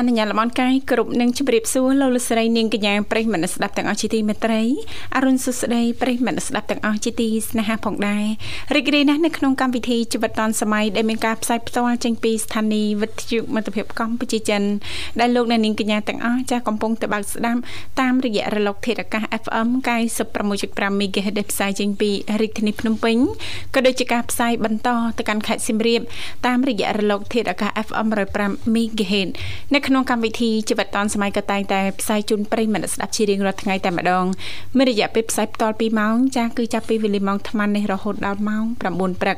អនុញ្ញាតលំអរកាយគ្រប់នឹងជម្រាបសួរលោកលោកស្រីនាងកញ្ញាប្រិយមិត្តស្ដាប់ទាំងអស់ជាទីមេត្រីអរុនសុស្ដីប្រិយមិត្តស្ដាប់ទាំងអស់ជាទីស្នេហាផងដែររីករាយណាស់នៅក្នុងកម្មវិធីជីវិតឌុនសម័យដែលមានការផ្សាយផ្ទាល់ចេញពីស្ថានីយ៍វិទ្យុមិត្តភាពកម្ពុជាចិនដែលលោកអ្នកនាងកញ្ញាទាំងអស់ចាស់កំពុងទៅបើកស្ដាប់តាមរយៈរលកធាតុអាកាស FM 96.5 MHz ដែលផ្សាយចេញពីរាជធានីភ្នំពេញក៏ដូចជាការផ្សាយបន្តទៅកាន់ខេត្តសៀមរាបតាមរយៈរលកធាតុអាកាស FM 105 MHz នៅក្នុងកម្មវិធីជីវិតឌុនសម័យក៏តែងតែផ្សាយជូនប្រិយមិត្តស្ដាប់ជារៀងរាល់ថ្ងៃតែម្ដងមានរយៈពេលផ្សាយផ្ទាល់2ម៉ោងចាស់គឺចាប់ពីវេលាម៉ោង8:00នេះរហូតដល់ម៉ោង9ព្រឹក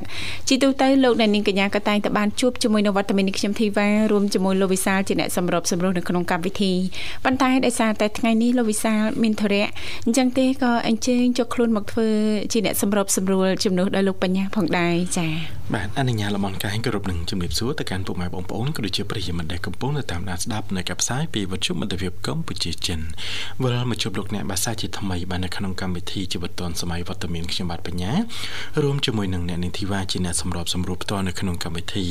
ជាទូទៅលោកអ្នកនាងកញ្ញាក៏តែងតែបានជួបជាមួយនៅវត្តមាននេះខ្ញុំធីវ៉ារួមជាមួយលោកវិសាលជាអ្នកសម្របសម្រួលនៅក្នុងកម្មវិធីប៉ុន្តែដោយសារតែថ្ងៃនេះលោកវិសាលមានធរៈអញ្ចឹងទេក៏អញ្ជើញចុះខ្លួនមកធ្វើជាអ្នកសម្របសម្រួលជំនួសដល់លោកបញ្ញាផងដែរចា៎បាទអនុញ្ញាតលំអរកាយគោរពនឹងជំរាបសួរទៅកាន់ពុកម៉ែបងប្អូនក៏ដូចជាប្រិយមិត្តដែលកំពុងតាមដានស្ដាប់នៅកັບផ្សាយពីវិទ្យុមិត្តភាពកម្ពុជាចិនវិលមកជួបលោកអ្នកបាសាជាថ្មីបាទនៅក្នុងកម្មវិធីជីវិតឌុនសម័យវត្តមានខ្ញុំបាទបញ្ញារួមជាមួយនឹងអ្នកនាងធីវ៉ាជាអ្នកសម្របសម្រួលផ្ទាល់នៅក្នុងកម្មវិធី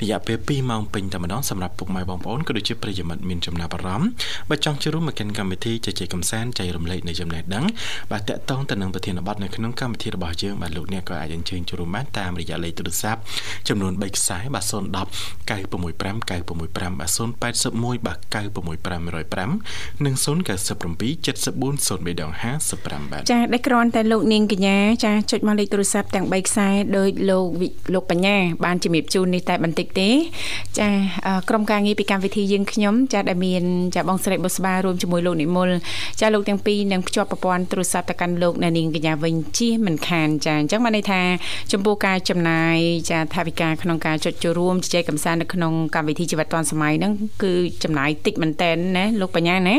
រយៈពេល2ម៉ោងពេញតែម្ដងសម្រាប់ពុកម៉ែបងប្អូនក៏ដូចជាប្រិយមិត្តមានចំណាប់អារម្មណ៍បើចង់ចូលរួមមកកាន់កម្មវិធីជជែកកម្សាន្តចែករំលែកនៃចំណេះដឹងបាទតកតងទៅនឹងប្រធានបទនៅក្នុងកម្មវិធីរបស់យើងបាទលោកអ្នកក៏អាចអញ្ជើញចូលរួមបានតាមរយៈលេខទូរស័ព្ទចំនួន3ខ្សែបាទ010 965 965បាទ081បាទ96505និង097 74 03ដង55បាទចាដែលគ្រាន់តែលោកនាងកញ្ញាចាចុចមកលេខទូរស័ព្ទទាំង3ខ្សែដោយលោកលោកបញ្ញាបានជំរាបជូននេះតែបន្តិចទេ ចាក្រុមការងារពីកម្មវិធីយើងខ្ញុំចាដែលមានចាបងស្រីបុស្បារួមជាមួយលោកនិមលចាលោកទាំងពីរនឹងភ្ជាប់ប្រព័ន្ធទូរស័ព្ទទៅកាន់លោកនាងកញ្ញាវិញជាមិនខានចាអញ្ចឹងបានន័យថាចំពោះការចំណាយចាថាវិការក្នុងការចុចចូលរួមជជែកកម្សាន្តនៅក្នុងកម្មវិធីជីវិតឌွန်សម័យហ្នឹងគឺចំណាយតិចមែនតែនណាលោកបញ្ញាណា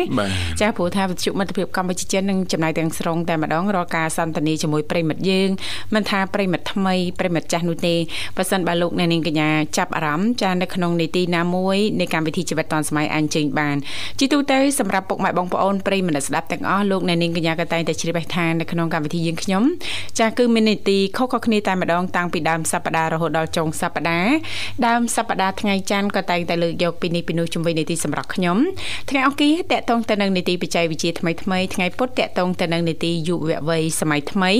ចាព្រោះថាវិទ្យុមិត្តភាពកម្ពុជាចិននឹងចំណាយទាំងស្រុងតែម្ដងរាល់ការសន្ទនាជាមួយប្រិមិត្តយើងមិនថាប្រិមិត្តថ្មីប្រិមិត្តចាស់នោះទេបើសិនបើលោកអ្នកនាងកញ្ញាចាប់អារម្មណ៍ចានៅក្នុងនីតិណាមួយនៃកម្មវិធីជីវិតឌុនសម័យអញ្ជើញបានជាទូទៅសម្រាប់ពុកម៉ែបងប្អូនប្រិមិត្តស្ដាប់ទាំងអស់លោកអ្នកនាងកញ្ញាក៏តែងតែជ្រាបបេះថានៅក្នុងកម្មវិធីយើងខ្ញុំចាគឺមាននីតិខុសៗគ្នាតែម្ដងតាំងពីដើមសប្ដាហ៍រហូតដល់ចុងសប្ដាហ៍ដើមសប្ដាហ៍ថ្ងៃច័ន្ទក៏តែងតែលើកយកពីនេះពីនោះជំវិញនីតិសម្រាប់ខ្ញុំថ្ងៃអង្គារតកតងទៅនឹងនីតិបច្ចេកវិទ្យាថ្មីថ្មីថ្ងៃពុធតកតងទៅនឹងនីតិយុវវ័យសម័យថ្មី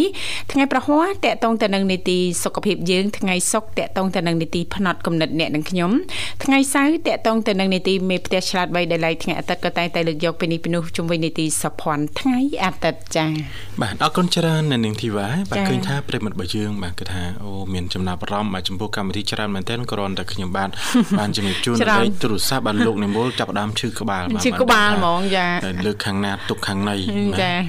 ថ្ងៃប្រហ័សតកតងទៅនឹងនីតិសុខភាពយើងថ្ងៃសុក្រតកតងទៅនឹងនីតិផ្នត់គំនិតអ្នកនិងខ្ញុំថ្ងៃសៅរ៍តកតងទៅនឹងនីតិមេផ្ទះឆ្លាតវៃដែលឡៃថ្ងៃអាទិត្យក៏តែងតែលើកយកពីនេះពីនោះជុំវិញនីតិសុភ័ណ្ឌថ្ងៃអាទិត្យចា៎បាទអរគុណច្រើនអ្នកនាងធីវ៉ាបាទឃើញថាប្រិមិត្តរបស់យើងបាទគឺថាអូមានចំណាប់អារម្មណ៍បាទចំពោះកម្មវិធីច្រើនមែនទែនគ្រាន់តែខ្ញុំបាទបានជំរាបជូនលេខទូរស័ព្ទបាទលោកនិមលចាប់ដើមឈឺក្បាលបាទឈឺក្បាលហ្មងចាលើកខាងណាទុកខាងណី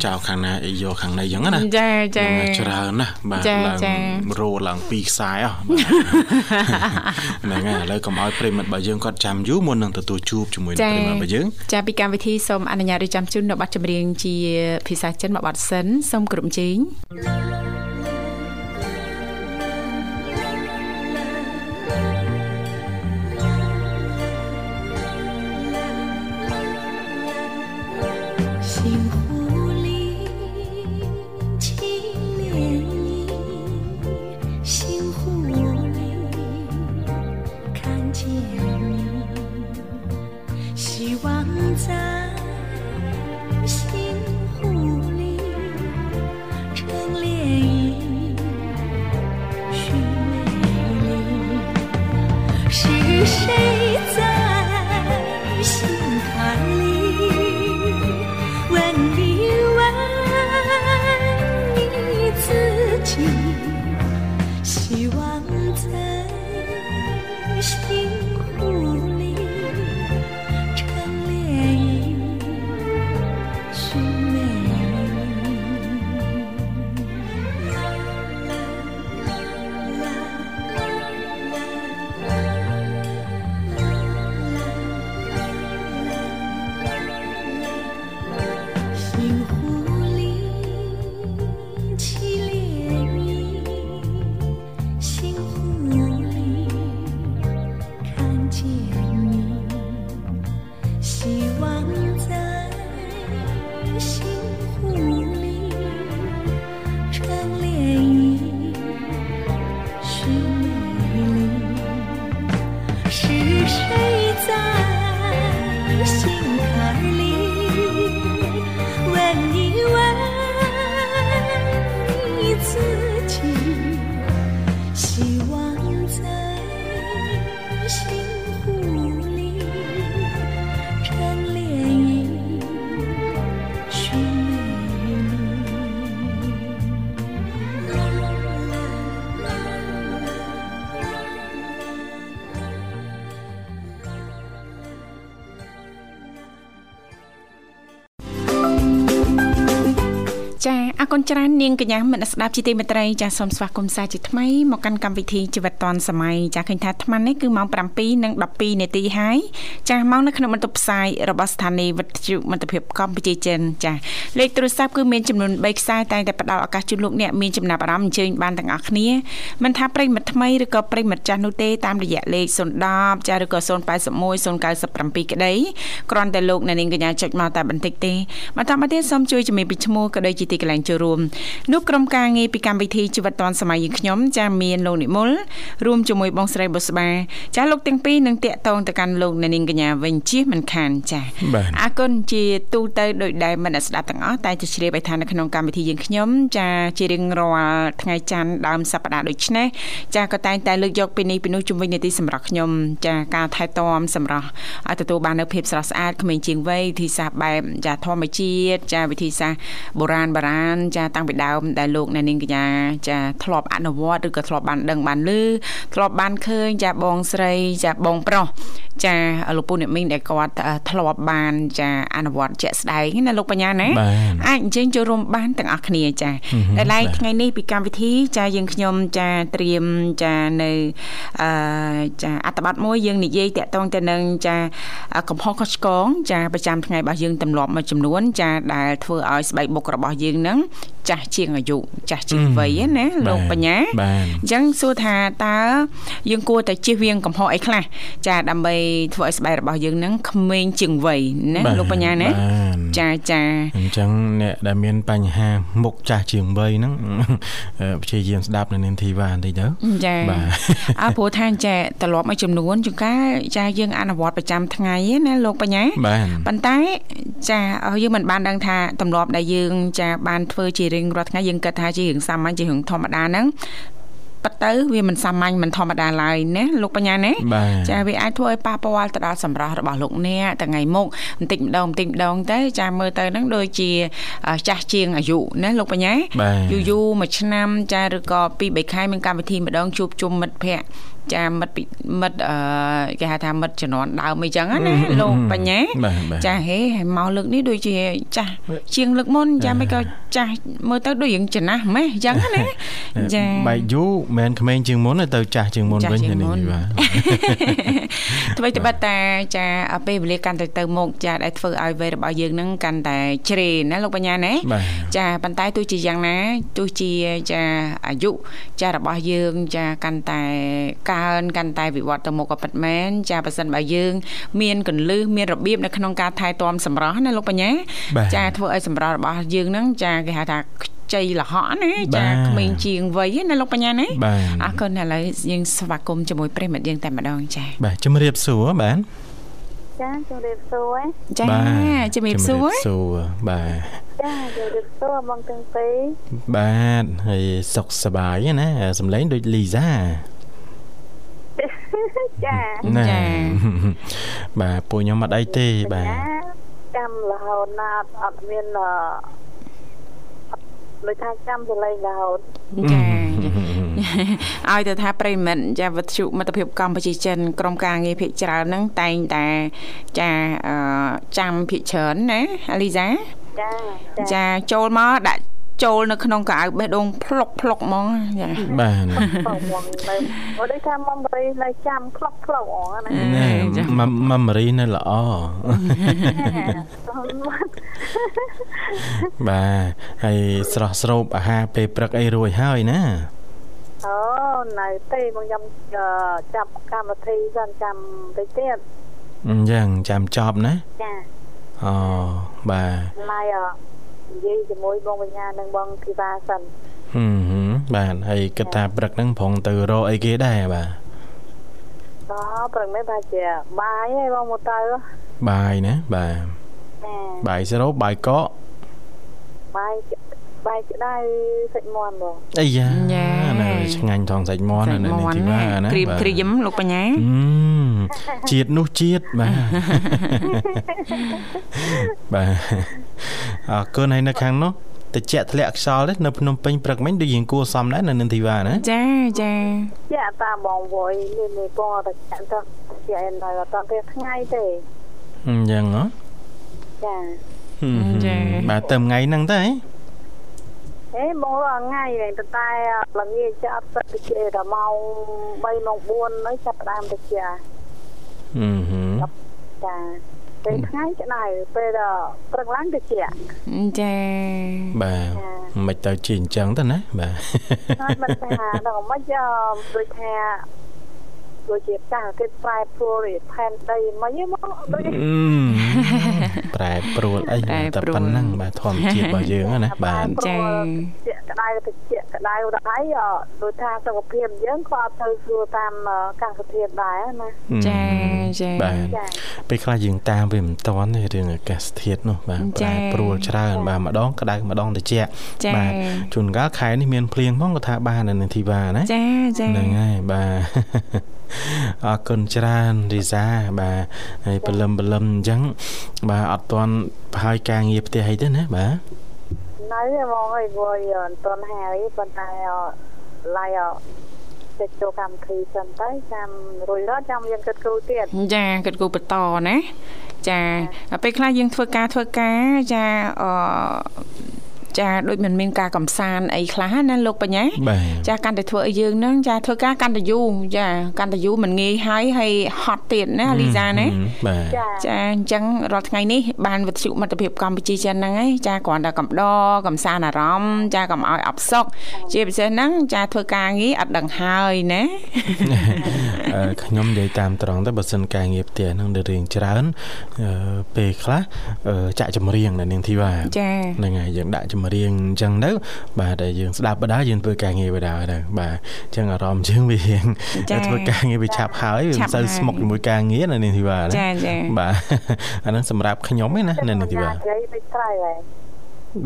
ចោលខាងណាអីយកខាងណីអញ្ចឹងណាចាចាច្រើនណាស់បាទឡើងរោឡើងពីខ្សែអស់ហ្នឹងហើយឥឡូវកុំឲ្យប្រិមិត្តរបស់យើងគាត់ចាំយូរមុននឹងទទួលជួបជាមួយប្រិមិត្តរបស់យើងចាពីកម្មវិធីសូមអនុញ្ញាតរៀបចំជូននៅប័ណ្ណចម្រៀងជាភាសាចិនមួយប័ណ្ណសិនសូមគ្រប់ជេង在心 គុណច្រើននាងកញ្ញាមនស្ដាប់ជីទីមេត្រីចាសូមស្វាគមន៍សាជាថ្មីមកកាន់កម្មវិធីជីវិតឌွန်សម័យចាឃើញថាអាត្មានេះគឺម៉ោង7:12នាទីហើយចាមកនៅក្នុងបន្ទប់ផ្សាយរបស់ស្ថានីយ៍វិទ្យុមិត្តភាពកម្ពុជាចិនចាលេខទូរស័ព្ទគឺមានចំនួន3ខ្សែតែតែផ្ដល់ឱកាសជូនលោកអ្នកមានចំណាប់អារម្មណ៍អញ្ជើញបានទាំងអស់គ្នាមិនថាប្រិមិត្តថ្មីឬក៏ប្រិមិត្តចាស់នោះទេតាមរយៈលេខ010ចាឬក៏081 097ក្តីគ្រាន់តែលោកអ្នកនាងកញ្ញាចុចមកតែបន្តិចទេបន្តមកទៀតសូមជួយជំរាបពីឈ្មោះក៏ដូចជាទីកន្លែងចូលរួមនោះក្រុមការងារពីកម្មវិធីជីវិតឌွန်សម័យយើងខ្ញុំចាមានលោកនិមលរួមជាមួយបងស្រីបុស្បាចាលោកទាំងពីរនឹងតាក់ទងទៅកាន់លោកអ្នកនាងកញ្ញាវិញជិះមិនខានចាអរគុណជាទូទៅដោយដែលមិនស្ដាប់ទាំងអស់តែជាជ្រាបឲ្យថានៅក្នុងកម្មវិធីយើងខ្ញុំចាជារៀងរាល់ថ្ងៃច័ន្ទដើមសប្ដាហ៍ដូចនេះចាក៏តែងតែលើកយកពីនេះពីនោះជំវិញនីតិសម្រាប់ខ្ញុំចាការថែទាំសម្រាប់ឲ្យទទួលបាននូវភាពស្រស់ស្អាតក្មេងជាងវ័យវិធីសាស្ត្របែបចាធម្មជាតិចាវិធីសាស្ត្របុរាណបុរាណចាតាំងពីដើមដែលលោកអ្នកនាងកញ្ញាចាធ្លាប់អនុវត្តឬក៏ធ្លាប់បានដឹងបានឮធ្លាប់បានឃើញចាបងស្រីចាបងប្រុសចាលោកពូអ្នកមីងដែលគាត់ធ្លាប់បាន ចាអនុវត្តជាក់ស្ដែងណាលោកបញ្ញាណាអាចអញ្ជើញចូលរួមបានទាំងអស់គ្នាចាដែលឡែកថ្ងៃនេះពីកម្មវិធី ចាយើងខ្ញុំចាត្រៀមចានៅអឺចាអត្តបទមួយយើងនិយាយតាក់ទងទៅនឹងចាកំហុសខុសឆ្គងចាប្រចាំថ្ងៃរបស់យើងទម្លាប់មួយចំនួន ចាដែលធ្វើឲ្យស្បែកមុខរបស់យើងនឹងចាស់ជាងអាយុចាស់ជាងវ័យណាលោកបញ្ញាអញ្ចឹងសួរថាតើយើងគួរតែជៀសវាងកំហុសអីខ្លះចាដើម្បីធ្វើឲ្យស្បែករបស់យើងនឹងក្មេងជាងវ័យណាលោកបញ្ញាណាចាចាអញ្ចឹងអ្នកដែលមានបញ្ហាមុខចាស់ជាងវ័យហ្នឹងព្យាយាមស្ដាប់នៅនាងធីវ៉ាបន្តិចទៅចាបាទអើព្រោះថាចាត្រឡប់មកចំនួនជួនកាលចាយើងអនុវត្តប្រចាំថ្ងៃណាលោកបញ្ញាប៉ុន្តែចាយើងមិនបានដឹងថាទម្លាប់ដែលយើងចាបានធ្វើជារៀងរាល់ថ្ងៃយើងគិតថាជារឿងសាមញ្ញជារឿងធម្មតាហ្នឹងប៉ិតទៅវាមិនសាមញ្ញមិនធម្មតាឡើយណាលោកបញ្ញាណាចាវាអាចធ្វើឲ្យប៉ះពាល់ទៅដល់សម្រស់របស់លោកអ្នកថ្ងៃមុខបន្តិចម្ដងបន្តិចម្ដងទៅចាមើលទៅហ្នឹងដូចជាចាស់ជាងអាយុណាលោកបញ្ញាយូរយូរមួយឆ្នាំចាឬក៏2 3ខែមានកម្មវិធីម្ដងជួបជុំមិត្តភ័ក្តិ ចាមិត្តមិត្តអឺគេហៅថាមិត្តជំនាន់ដើមអីចឹងណាលោកបញ្ញាចាហេមកលើកនេះដូចជាចាស់ជាងលើកមុនចាមិនក៏ចាស់មើលទៅដូចរឿងចំណាស់ម៉េះចឹងណាចាបែកយូរមិនក្មេងជាងមុនទៅចាស់ជាងមុនវិញនេះបាទអ្វីត្បិតតែចាពេលវេលាកាន់តែទៅមុខចាដែលធ្វើឲ្យវ័យរបស់យើងនឹងកាន់តែជ្រេណាលោកបញ្ញាណាចាប៉ុន្តែទោះជាយ៉ាងណាទោះជាចាអាយុចារបស់យើងចាកាន់តែកើនកាន់តែវិវត្តទៅមុខក៏ពិតមែនចាប៉ះសិនបើយើង មានកលឹះមានរបៀបនៅក្នុងការថែទាំសម្រស់ណាលោកបញ្ញាចាធ្វើឲ្យសម្រស់របស់យើងនឹងចាគេហៅថាជ័យលហកណាចាក្មេងជាងវ័យណាលោកបញ្ញាណាអរគុណឥឡូវយើងស្វាគមន៍ជាមួយប្រិមិត្តយើងតែម្ដងចាបាទជំរាបសួរបាទចាជំរាបសួរចាជំរាបសួរសួរបាទចាជំរាបសួរបងទាំងពីរបាទហើយសុខសប្បាយណាសំឡេងដូចលីសា ចាចាបាទពួកខ្ញុំអត់អីទេបាទចាំរហូតណាត់អត់មានដូចថាចាំសលេងរហូតចាឲ្យទៅថាប្រិមិត្តចាវិទ្យុមិត្តភាពកម្ពុជាចិនក្រុមការងារភិកច្រើនហ្នឹងតែងតែចាចាំភិកច្រើនណាអាលីសាចាចាចូលមកដាក់ ចូលនៅក្នុងកៅអៅបេះដូងផ្លុកផ្លុកហ្មងចាបាទមកដូចថាម៉ាំរីនៅចាំផ្លុកផ្លុកអងណាម៉ាំរីនៅល្អបាទហើយស្រស់ស្រូបអាហារពេលព្រឹកអីរួចហើយណាអូនៅទេមកខ្ញុំចាប់កម្មវិធីសិនចាំតិចទៀតអញ្ចឹងចាំចប់ណាចាអូបាទឡាយ និយាយជាមួយបងបញ្ញានិងបងធីវ៉ាសិនហឹមបាទហើយគិតថាព្រឹកហ្នឹងប្រងទៅរកអីគេដែរបាទអឺព្រឹកនេះថាជាបាយឯងបងមកទៅបាយណាបាទបាយសរោបាយកកបាយ បាយក្តៅសាច់មាន់បងអាយ៉ាណាឆ្ងាញ់ថងសាច់មាន់នៅនេះទីវ៉ាណាក្រៀមក្រៀមលោកបញ្ញាជាតិនោះជាតិបាទបាទអរគុណហើយនៅខាងនោះតិចធ្លាក់ខ្យល់ទេនៅភ្នំពេញព្រឹកមិញដូចយើងគួសមដែរនៅនឹងធីវ៉ាណាចាចាចាតាបងវយនេះនេះបងតែចាក់ទៅជាឯនៅអត់ទេថ្ងៃទេអញ្ចឹងហ៎ចាចាបាទទៅថ្ងៃហ្នឹងទៅហ៎ អេបងរាល់ថ្ងៃហ្នឹងប៉ុន្តែល្ងាចចាប់ទឹកទៅជាដល់ម៉ោង3ម៉ោង4ហើយចាប់ផ្ដើមទៅជាអឺហឺចាពេលថ្ងៃក្តៅពេលព្រឹកឡើងទៅជាចាបាទមិនទៅជាអញ្ចឹងទៅណាបាទហើយមិនថាដល់មិនដូចថា ដូចជាចាស់គេប្រែប្រួលផែនដីមិនមកដូចអឺប្រែប្រួលអីតែប៉ុណ្ណឹងបាទធម្មជាតិរបស់យើងណាបាទចាជាក្តៅទៅជាក្តៅដែរដូចថាសុខភាពយើងក៏អត់ទៅស្រួលតាមកាសធាតុដែរណាចាចាបាទចាពេលខ្លះយើងតាមវាមិនតាន់ទេរឿងអាកាសធាតុនោះបាទប្រែប្រួលច្រើនបាទម្ដងក្តៅម្ដងត្រជាក់ចាបាទជួនកាលខែនេះមានភ្លៀងផងក៏ថាបាននៅនឹងធីវ៉ាណាចាចាហ្នឹងហើយបាទ អរគុណច្រើនរីសាបាទហើយបលឹមបលឹមអញ្ចឹងបាទអត់ទាន់ប្រហើយការងារផ្ទះអីទេណាបាទនៅហ្មងអីវយអត់ទាន់ហើយប៉ុន្តែឡាយទៅចូលកម្មវិធីសិនទៅចាំរួចរាល់ចាំយើងគិតគូរទៀតចាគិតគូរបន្តណាចាពេលខ្លះយើងធ្វើការធ្វើការចាអឺ ចាដូចមិនមានការកំសាន្តអីខ្លះណាលោកបញ្ញាបាទចាកាន់តែធ្វើឲ្យយើងហ្នឹងចាធ្វើការកាន់តែយូរចាកាន់តែយូរមិនងាយហើយហើយហត់ទៀតណាលីសាណាបាទចាចាអញ្ចឹងរាល់ថ្ងៃនេះបានវិទ្យុមិត្តភាពកម្ពុជាចិនហ្នឹងឯងចាគ្រាន់តែកំដរកំសាន្តអារម្មណ៍ចាកុំឲ្យអបសុកជាពិសេសហ្នឹងចាធ្វើការងារអត់ដឹងហើយណាអឺខ្ញុំនិយាយតាមត្រង់ទៅបើសិនការងារផ្ទះហ្នឹងដែលរៀងច្រើនអឺពេលខ្លះអឺចាក់ចម្រៀងនៅនាងធីវ៉ាចាហ្នឹងហើយយើងដាក់ចម្រៀងអញ្ចឹងទៅបាទតែយើងស្ដាប់បដាយើងធ្វើការងារបដាទៅបាទអញ្ចឹងអារម្មណ៍យើងវារៀងធ្វើការងារវាឆាប់ហើយវាមិនសូវស្មុគជាមួយការងារនៅនាងធីវ៉ាណាចាចាបាទអាហ្នឹងសម្រាប់ខ្ញុំឯណានៅនាងធីវ៉ានិយាយទៅត្រូវហើយ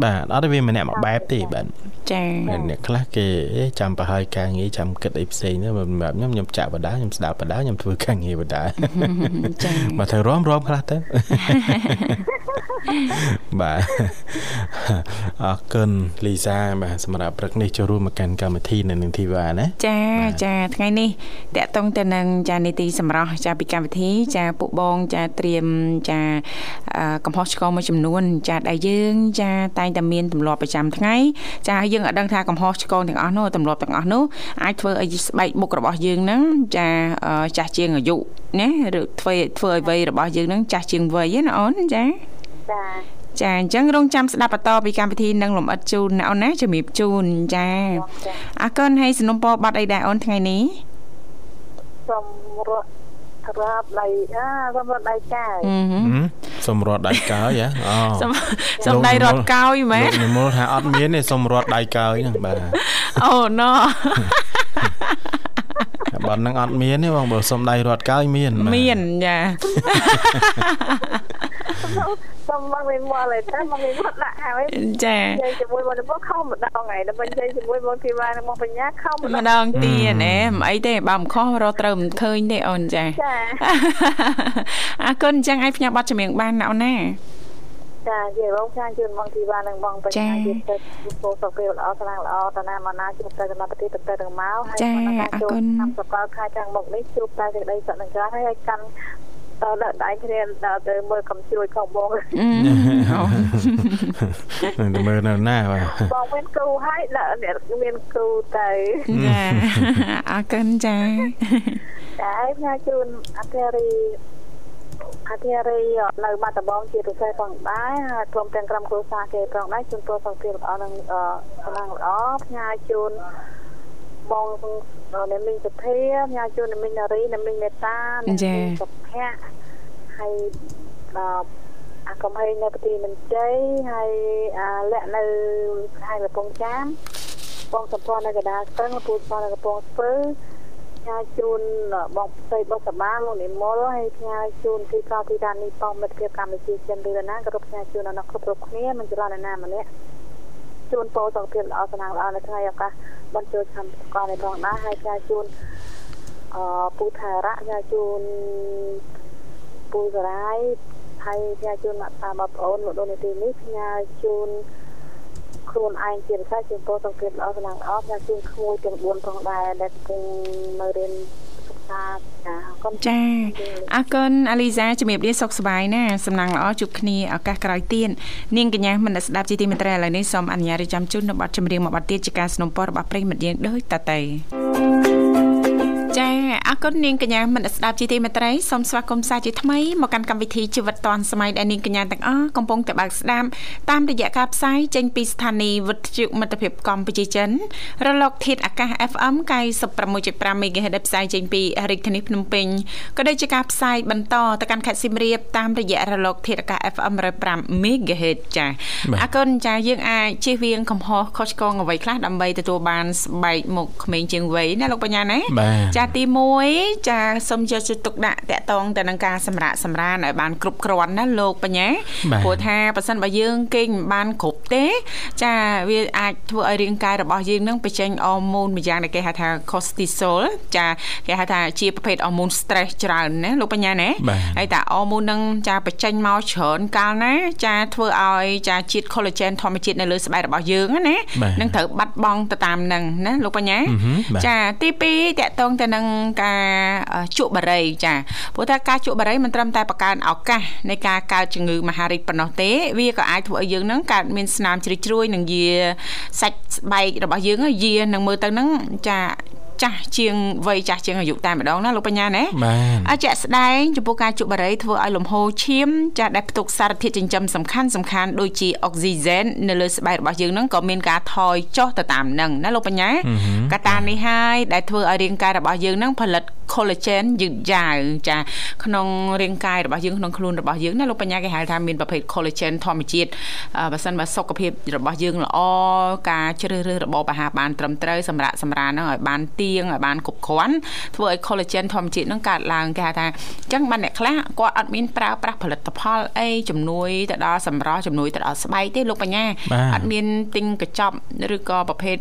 បាទអត់ទេវាម្នាក់មួយបែបទេបាទចាអ្នកខ្លះគេអេចាំប្រហើយការងារចាំគិតអីផ្សេងទៅសម្រាប់ខ្ញុំខ្ញុំចាក់បដាខ្ញុំស្ដាប់បដាខ្ញុំធ្វើការងារបដាចាបាទត្រូវរំរំខ្លះទៅ បាទអរគុណលីសាបាទសម្រាប់ព្រឹកនេះចូលរួមមកកាន់កម្មវិធីនៅនឹងធីវ៉ាណាចាចាថ្ងៃនេះតកតងទៅនឹងចានីតិសម្រាប់ចាពីកម្មវិធីចាពួកបងចាត្រៀមចាអឺកំហុសឆ្គងមួយចំនួន ចាដែលយើងចាតែងតែមានទម្លាប់ប្រចាំថ្ងៃចាយើងអត់ដឹងថាកំហុសឆ្គងទាំងអស់នោះទម្លាប់ទាំងអស់នោះអាចធ្វើឲ្យស្បែកមុខរបស់យើងហ្នឹងចាអឺចាស់ជាងអាយុណាឬធ្វើធ្វើឲ្យវ័យរបស់យើងហ្នឹងចាស់ជាងវ័យណាអូនចា ចាចាអញ្ចឹងរងចាំស្ដាប់បន្តពីកម្មវិធីនឹងលំអិតជូនណាអូនណាជំរាបជូនចាចាអរគុណហើយสนុំពរបាត់អីដែរអូនថ្ងៃនេះសូមរត់រាប់ដៃអាសូមរត់ដៃចាយអឺហឹមហឹមសុំរត់ដៃកើយហ៎អូសំសំដៃរត់កោយមែនលោកនិមលថាអត់មានទេសុំរត់ដៃកើយហ្នឹងបាទអូណូបាត់ហ្នឹងអត់មានទេបងបើសុំដៃរត់កើយមានបាទមានចា សុំមកវិញមកហើយតែមកវិញមកដាក់ហើយចាជាមួយមកទៅខំម្ដងហើយដល់បញ្ចេញជាមួយមកធីវ៉ានឹងមកបញ្ញាខំម្ដងទៀតណែមិនអីទេបើមិនខុសរកត្រូវមិនឃើញទេអូនចាចាអរគុណអញ្ចឹងឲ្យផ្ញើប័ណ្ណចម្រៀងបានណាអូនណាចានិយាយបងខាងជូនបងធីវ៉ានិងបងបញ្ញាទៀតទៅពោសុខភាពល្អខ្លាំងល្អតាណាមកណាជួបតែសមត្ថភាពទៅទៅទាំងមកហើយមកការជួបតាមសកលខែខាងមុខនេះជួបតែសេចក្តីសុខនិងច្រើនហើយឲ្យកាន់ ដល់ដាក់ដៃគ្នាដល់ទៅមើលកំជ្រួយខំបងទៅមើលនៅណាបាទបងមានគ្រូហើយដាក់អ្នកមានគ្រូទៅចាអរគុណចាតែផ្ញើជូនអធិរីអធិរីនៅបាត់ដំបងជាពិសេសផងដែរហើយព្រមទាំងក្រុមគ្រួសារគេផងដែរជូនពរសុខភាពល្អនិងសំណាងល្អផ្ញើជូនបង អ្នកមីងសុធាផ្ញើជូនអ្នកមីងនារីអ្នកមីងមេតាអ្នកមីងសុភ័ក្រហើយដល់អាកំហែងនៅប្រទីមិនជ័យហើយអាលាក់នៅខេត្តកំពង់ចាមបងសម្ព័ន្ធនៅកណ្ដាលស្ទឹងពូសម្ព័ន្ធនៅកំពង់ស្ពឺផ្ញើជូនបងផ្ទៃបុសបាលោកនិមលហើយផ្ញើជូនទីកោទីដាននេះបងមិត្តភាពកម្ពុជាចិនឬណាក៏ផ្ញើជូនដល់អ្នកគ្រប់គ្រប់គ្នាមិនច្រឡំអ្នកណាម្នាក់ ជូនពរសុខភាពល្អស្នាងល្អនៅថ្ងៃឱកាសបញ្ចូលឆ្នាំកលនេះផងដែរហើយផ្ញើជូនអឺពូថារៈផ្ញើជូនពូសរាយហើយផ្ញើជូនមកតាមបងប្អូនមកដល់នាទីនេះផ្ញើជូនខ្លួនឯងជាពិសេសជូនពរសុខភាពល្អស្នាងល្អផ្ញើជូនក្មួយទាំង4ផងដែរដែលកំពុងនៅរៀនសិក្សា ចាអរគុណ ចាអរគុណអាលីសាជំរាបលាសុខសប្បាយណាសំណាងល្អជួបគ្នាឱកាសក្រោយទៀតនាងកញ្ញាមនស្ដាប់ជីទីមេត្រីឥឡូវនេះសូមអនុញ្ញាតរៀបចំជូននៅបទចម្រៀងមួយបទទៀតជាការสนับสนุนរបស់ប្រិយមិត្តយើងដូចតទៅ ចាអរគុណនាងកញ្ញាមនស្ដាប់ជីទីមេត្រីសូមស្វាគមន៍សាជាថ្មីមកកាន់កម្មវិធីជីវិតឌွန်សម័យដែលនាងកញ្ញាទាំងអស់កំពុងតែបើកស្ដាប់តាមរយៈការផ្សាយចេញពីស្ថានីយ៍វិទ្យុមិត្តភាពកម្ពុជាចិនរលកធាតុអាកាស FM 96.5 MHz ដែលផ្សាយចេញពីរាជធានីភ្នំពេញក៏ដូចជាការផ្សាយបន្តទៅកាន់ខេត្តសៀមរាបតាមរយៈរលកធាតុអាកាស FM 105 MHz ចាអរគុណចាយើងអាចជៀសវាងកំហុសខុសឆ្គងអ្វីខ្លះដើម្បីទទួលបានស្បែកមុខក្មេងជាងវ័យណាលោកបញ្ញាណាបាទចាទី1ចាសូមយកចិត្តទុកដាក់តកតងទៅនឹងការសម្រាកសម្រានឲ្យបានគ្រប់គ្រាន់ណាលោកបញ្ញាបាទព្រោះថាបើសិនបើយើងគេងមិនបានគ្រប់ទេ ចាវាអាចធ្វើឲ្យរាងកាយរបស់យើងនឹងបញ្ចេញអរម៉ូនមួយយ៉ាងដែលគេហៅថា cortisol ចាគេហៅថាជាប្រភេទអរម៉ូន stress ច្រើនណាលោកបញ្ញាណាបាទហើយតាអរម៉ូននឹងចាបញ្ចេញមកច្រើនកាលណា ចាធ្វើឲ្យចាជាតិ collagen ធម្មជាតិនៅលើស្បែករបស់យើងណាបាទនឹងត្រូវបាត់បង់ទៅតាមនឹងណាលោកបញ្ញាអឺហឹមបាទចាទី2តកតងទៅនឹងការអឺជក់បារីចាព្រោះថាការជក់បារីមិនត្រឹមតែបង្កើនឱកាសនៃការកើតជំងឺមហារីកប៉ុណ្ណោះទេវាក៏អាចធ្វើឲ្យយើងនឹងកើតមានស្នាមជ្រីជ្រួយនិងយាសាច់ស្បែករបស់យើងយានឹងមើលទៅនឹងចា ចាស់ជាងវ័យចាស់ជាងអាយុតែម្ដងណាលោកបញ្ញាណាបាទអាចជាក់ស្ដែងចំពោះការជក់បារីធ្វើឲ្យលំហូរឈាមចាស់ដែលផ្ទុកសារធាតុចិញ្ចឹមសំខាន់សំខាន់ដូចជាអុកស៊ីហ្សែននៅលើស្បែករបស់យើងហ្នឹងក៏មានការថយចុះទៅតាមហ្នឹងណាលោកបញ្ញាអឺហឹមកត្តានេះហើយដែលធ្វើឲ្យរាងកាយរបស់យើងហ្នឹងផលិត collagen យឺតយ៉ាវចាក្នុងរាងកាយរបស់យើងក្នុងខ្លួនរបស់យើងណាលោកបញ្ញាគេហៅថាមានប្រភេទ collagen ធម្មជាតិអឺបើសិនបើសុខភាពរបស់យើងល្អការជ្រើសរើសរបបអាហារបានត្រឹមត្រូវសម្រាប់សម្រានហ្នឹងឲ្យបានទៀងឲ្យបានគ្រប់គ្រាន់ធ្វើឲ្យ collagen ធម្មជាតិហ្នឹងកើតឡើងគេហៅថាអញ្ចឹងបានអ្នកខ្លះគាត់អត់មានប្រើប្រាស់ផលិតផលអីជំនួយទៅដល់សម្រស់ជំនួយទៅដល់ស្បែកទេលោកបញ្ញាបាទអត់មានទិញកញ្ចប់ឬក៏ប្រភេទ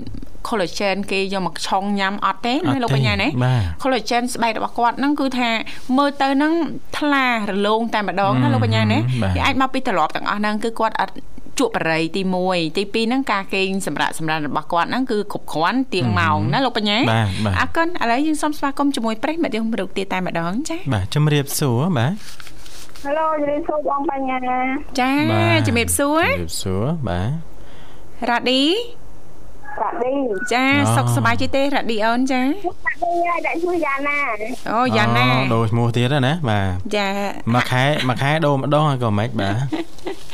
collagen គេយកមកឆុងញ៉ាំអត់ទេអត់ណាលោកទេបញ្ញាណាបាទ collagen ស្បែករបស់គាត់ហ្នឹងគឺថាមើលទៅហ្នឹងថ្លារលោងតែម្ដងណាលោកបញ្ញាណាបាទគេអាចមកពីត្រឡប់ទាំងអស់ហ្នឹងគឺគាត់អត់ជក់បរិយទី1ទី2ហ្នឹងការគេងសម្រាប់សម្រាប់របស់គាត់ហ្នឹងគឺគ្រប់គ្រាន់ទៀងម៉ោងណាលោកបញ្ញាបាទបាទអរគុណឥឡូវយើងសូមស្វាគមន៍ជាមួយប្រិយមិត្តយើងរូបទៀតតែម្ដងចា៎បាទជំរាបសួរបាទ Hello ជំរាបសួរបងបញ្ញាចាបាទជំរាបសួរជំរាបសួរបាទរ៉ាឌីប្រាក់ឌីចាអូសុខសប្បាយទេទេរ៉ាឌីអូនចាប្រាក់ឌីហើយដាក់ឈ្មោះយ៉ាណាអូយ៉ាណាអូដូរឈ្មោះទៀតហើយណាបាទចាមួយខែមួយខែដូរម្ដងហើយក៏មិនបាទ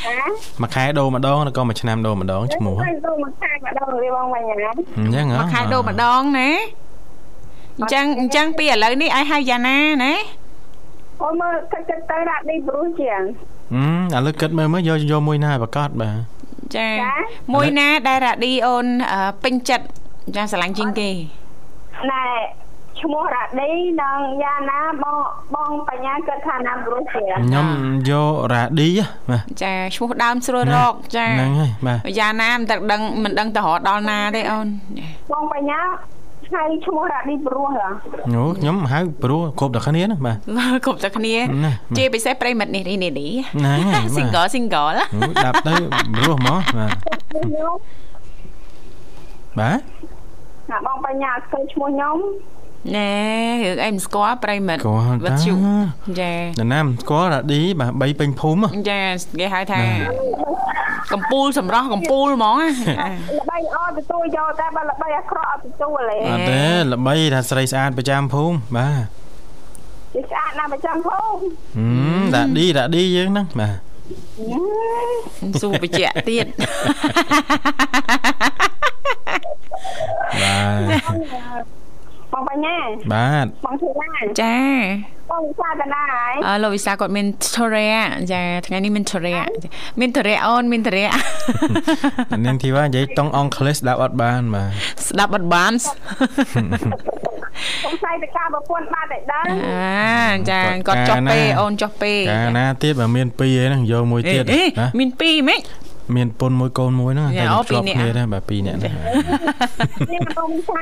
ហ៎មួយខែដូរម្ដងហើយក៏មួយឆ្នាំដូរម្ដងឈ្មោះទៅទៅមកខែម្ដងទេបងបញ្ញាអញ្ចឹងហ៎មួយខែដូរម្ដងណាអញ្ចឹងអញ្ចឹងពីឥឡូវនេះឲ្យហៅយ៉ាណាណាអូមើលទឹកទឹកទៅដាក់ឌីព្រោះជាងហឹមឥឡូវគិតមើលមើលយកយកមួយណាប្រកាសបាទ ចាចាមួយណាដែលរ៉ាឌីអូនអឺពេញចិត្តចាស្រឡាញ់ជាងគេណែឈ្មោះរ៉ាឌីនិងយ៉ាណាបងបងបញ្ញាគិតថាណាព្រោះជាងខ្ញុំយករ៉ាឌីហ៎បាទចាឈ្មោះដើមស្រួលរកចាហ្នឹងហើយបាទយ៉ាណាមិនដឹងដឹងមិនដឹងទៅរកដល់ណាទេអូនបងបញ្ញា ហៅឈ្មោះរ៉ាឌីព្រោះហ៎អូខ្ញុំហៅព្រោះគ្រប់តែគ្នាហ្នឹងបាទគ្រប់តែគ្នាណាជាពិសេសប្រិមិត្តនេះនេះនេះហ្នឹងហើយបាទ single single អូដាប់ទៅព្រោះហ្មងបាទខ្ញុំបាទណាបងបញ្ញាស្គាល់ឈ្មោះខ្ញុំ ណែរឿងអីមិនស្គាល់ប្រិមិត្តស្គាល់វិតាទ្យុចានរណាមិនស្គាល់រ៉ាឌីបាទបីពេញភូមិហ៎ចាគេហៅថាកំពូលសម្រស់កំពូលហ្មងណាល្បីល្អទទួលយកតែបើល្បីអាក្រក់អត់ទទួលទេអត់ទេល្បីថាស្រីស្អាតប្រចាំភូមិបាទជាស្អាតណាស់ប្រចាំភូមិហឹមរ៉ាឌីរ៉ាឌីយើងហ្នឹងបាទសួរបញ្ជាក់ទៀត បាទបងបញ្ញាបាទបងធ្វើណាចាបងវិសាតាណាហើយអើលោកវិសាគាត់មានធរៈចាថ្ងៃនេះមានធរៈមានធរៈអូនមានធរៈនាងធីវ៉ានិយាយតង់អង់គ្លេសស្ដាប់អត់បានបាទស្ដាប់អត់បានសង្ស័យទៅការប្រពន្ធបាត់តែដឹងអាចាគាត់ចុះពេអូនចុះពេកាលណាទៀតបើមានពីរឯហ្នឹងយកមួយអេទៀតអេណាមានពីរហ្មងមានពុនមួយកូនមួយហ្នឹងយ៉ាតែអូជាប់ពីរនាក់គ្នាដែរបាទពីរនាក់ហ្នឹងនេះបងវិសា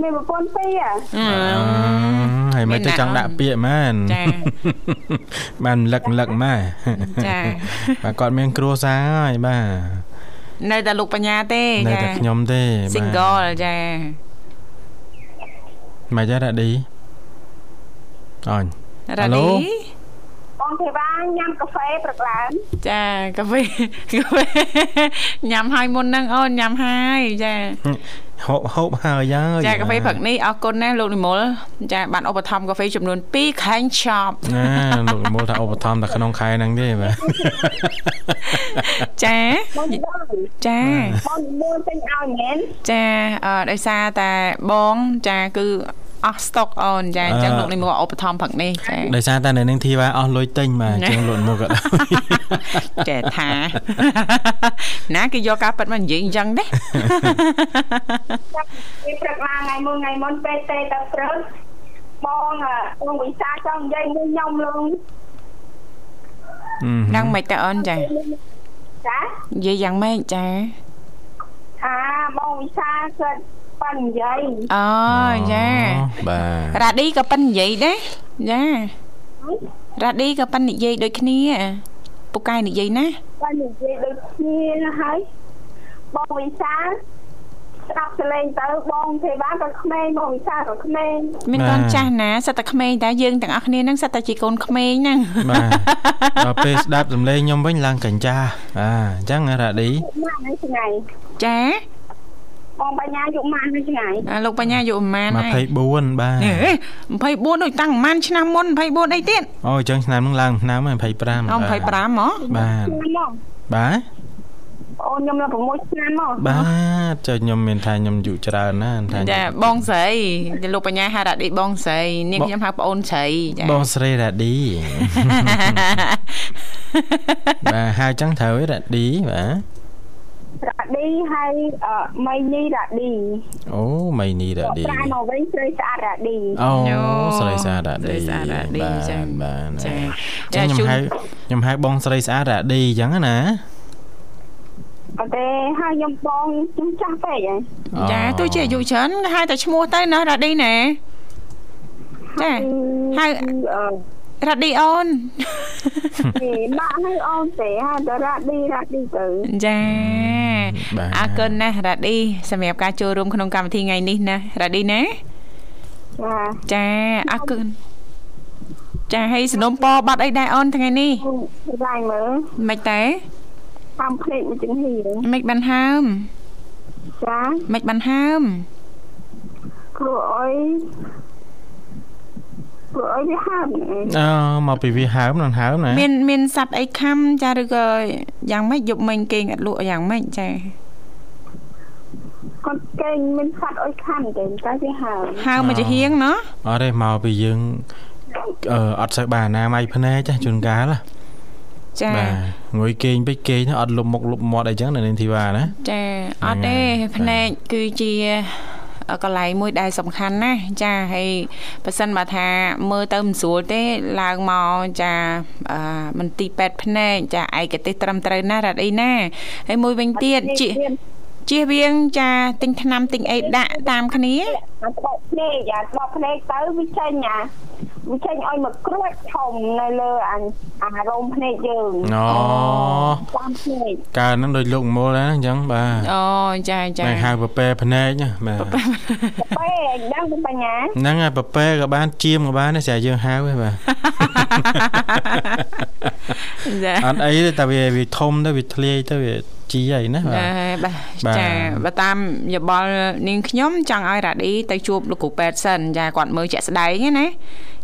មានប្រពន្ធពីរហ៎អឺហើយមិនទៅចង់ដាក់ពាក្យមែនចាបានរំលឹករំលឹកម៉ែចាបាទគាត់មានគ្រួសារហើយបាទនៅតែលោកបញ្ញាទេនៅចាតែខ្ញុំទេបាទ single ចាមកចារ៉ាឌីអញរ៉ាហៅឡូឌីបងទេវ៉ាញ៉ាំកាហ្វេព្រឹកឡើងចាកាហ្វេកាហ្វេញ៉ាំហើយមុនហ្នឹងអូនញ៉ាំហើយចា ហូបហូបហើយហើយចាកាហ្វេព្រឹកនេះអរគុណណាលោកនិមលចាបានឧបត្ថម្ភកាហ្វេចំនួន2ខែង shop ណាលោកមូលថាឧបត្ថម្ភតែក្នុងខែហ្នឹងទេបាទចាបងបងចាបងមួយទិញឲ្យមែនចាអឺដោយសារតែបងចាគឺ អស់ស្តុកអូនចាអញ្ចឹងលោកនិមលឧបត្ថម្ភព្រឹកនេះចាដោយសារតែនៅនឹងធីវ៉ាអស់លុយទិញបាទអញ្ចឹងលោកមូលក៏ដល់ចេះថាណាគេយកការប៉ັດមកនិយាយអញ្ចឹងទេចាប់ពីព្រឹកឡើងថ្ងៃមួយថ្ងៃមុនពេលទេទៅព្រឹកបងអ่ะបងវិសាចង់និយាយមួយខ្ញុំលងយ៉ាងម៉េចតើអូនចាចានិយាយយ៉ាងម៉េចចាថាបងវិសាគាត់ ប៉ាន់និយាយអូចាបាទរ៉ាឌីក៏ប៉ិននិយាយដែរចារ៉ាឌីក៏ប៉ិននិយាយដូចគ្នាពូកែនិយាយណាប៉ាន់និយាយដូចគ្នាហើយបងវិសាស្ដាប់សលេងទៅបងទេវ៉ាក៏ក្មេងបងវិសាក៏ក្មេងមានកូនចាស់ណាសិតតែក្មេងតែយើងទាំងអស់គ្នាហ្នឹងសិតតែជាកូនក្មេងហ្នឹងបាទដល់ពេលស្ដាប់សំឡេងខ្ញុំវិញឡើងកញ្ចាបាទអញ្ចឹងរ៉ាឌីម៉ាក់នៅថ្ងៃចា បងបញ្ញាយកម៉ាក់នៅថ្ងៃអាលោកបញ្ញាយកប្រហែលហើយ24បាទហេ24ដូចតាំងប្រហែលឆ្នាំមុន24អីទៀតអូអញ្ចឹងឆ្នាំហ្នឹងឡើងឆ្នាំហើយ25អូ25ហ៎បាទឆ្នាំមកបាទអូនខ្ញុំនៅ6ឆ្នាំមកបាទចុះខ្ញុំមានថាខ្ញុំយុច្រើនណាស់ថាចាបងស្រីលោកបញ្ញាហៅរ៉ាឌីបងស្រីនាងខ្ញុំហៅប្អូនស្រីចាបងស្រីរ៉ាឌីបាទហៅចឹងត្រូវឯរ៉ាឌីបាទ រ៉ាឌីហើយអឺមីនីរ៉ាឌីអូមីនីរ៉ាឌីប្រែមកវិញស្រីស្អាតរ៉ាឌីអូយោស្រីស្អាតរ៉ាឌីស្រីស្អាតរ៉ាឌីបាទចាបាទចាចឹងខ្ញុំជូនហៅខ្ញុំហៅបងស្រីស្អាតរ៉ាឌីចឹងណាអត់ទេហើយខ្ញុំបងខ្ញុំចាស់ពេកហើយចាទោះជាអាយុច្រើនគេហៅតែឈ្មោះទៅណារ៉ាឌីណាចាហៅអឺ រ៉ាឌីអូនទេម៉ាក់ហើយអូនទេហើយទៅរ៉ាឌីរ៉ាឌីទៅចាបាទអរគុណណាស់រ៉ាឌីសម្រាប់ការចូលរួមក្នុងកម្មវិធីថ្ងៃនេះណារ៉ាឌីណាចាចាអរគុណចាហើយสนុំពរបាត់អីដែរអូនថ្ងៃនេះឡាយមើលមិនតែតាមភ្លេចមួយចង្ហៀងមិនបានហើមចាមិនបានហើមគ្រូអុយ គ្រូអុយវាហាប់ណែ អូមកពីវាហើមនឹងហើមណា មានមានសัตว์អីខំចាឬក៏យ៉ាងម៉េចយប់មិញគេងអត់លក់យ៉ាងម៉េចចា គាត់កេងមានសัตว์អុយខាន់ទេតែវាហាប់ ហើមមកជាហៀងណោះ អត់ទេមកពីយើងអឺអត់សូវបានណាមៃភ្នែកចាជួនកាលណា ចា បាទងុយគេងពេកគេងទៅអត់លុបមុខលុបមាត់អីចឹងនៅនាងធីវ៉ាណា ចាអត់ទេភ្នែកគឺជា កន្លែងមួយដែលសំខាន់ណាស់ចាហើយប៉ះសិនបើថាមើលទៅមិនស្រួលទេឡើងមកចាអឺមន្ទីរពេទ្យភ្នែកចាឯកទេសត្រឹមត្រូវណារ៉ាត់អីណាហើយមួយវិញទៀតជិ ជៀសវាងចាទិញថ្នាំទិញអីដាក់តាមគ្នាអាបកភ្នែកអាបកភ្នែកទៅវាចេញអាវាចេញឲ្យមកគ្រួចធំនៅលើអាអារោមភ្នែកយើងអូតាមភ្នែកកើហ្នឹងដូចលោកមូលណាអញ្ចឹងបាទអូចាចាតែហៅពពែភ្នែកណាបាទពេលឯងដឹងពីបញ្ញាហ្នឹងហើយពពែក៏បានជាមក៏បានដែរស្រាប់យើងហៅទេបាទចាអត់អីទេតែវាវាធំទៅវាធ្លាយទៅវាជីអីណាបាទចាបាទបាទចាបើតាមយោបល់នាងខ្ញុំចង់ឲ្យរ៉ាឌីទៅជួបលោកគ្រូពេទ្យសិនចាគាត់មើលជាក់ស្ដែងណា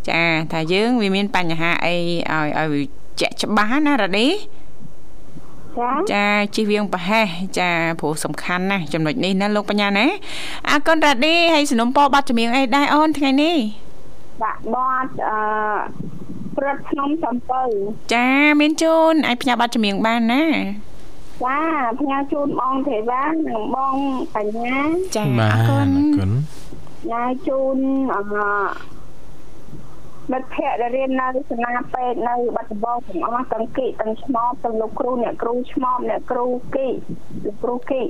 ចាថាយើងវាមានបញ្ហាអីឲ្យឲ្យវាជាក់ច្បាស់ណារ៉ាឌីចាចាជិះវៀងប្រហែសចាព្រោះសំខាន់ណាស់ចំណុចនេះណាលោកបញ្ញាណាអរគុណរ៉ាឌីហើយสนុំពរបាត់ចម្រៀងអីដែរអូនថ្ងៃនេះដាក់បត់អឺព្រឹត្តខ្ញុំសំពៅចាមានជូនអាចផ្ញើបាត់ចម្រៀងបានណា ចាផ្ញើជូនបងទេវ៉ានិងបងបញ្ញាចាបាអទរគុណអរគុណញ៉ាយជូនអឺមិត្តភ័ក្តិដែលរៀននៅសាលាពេទ្យនៅបាត់ដំបងទាំងអស់ទាំងគីទាំងឆ្មបទាំងលោកគ្រូអ្នកគ្រូឆ្មបអ្នកគ្រូគីលោកគ្រូគី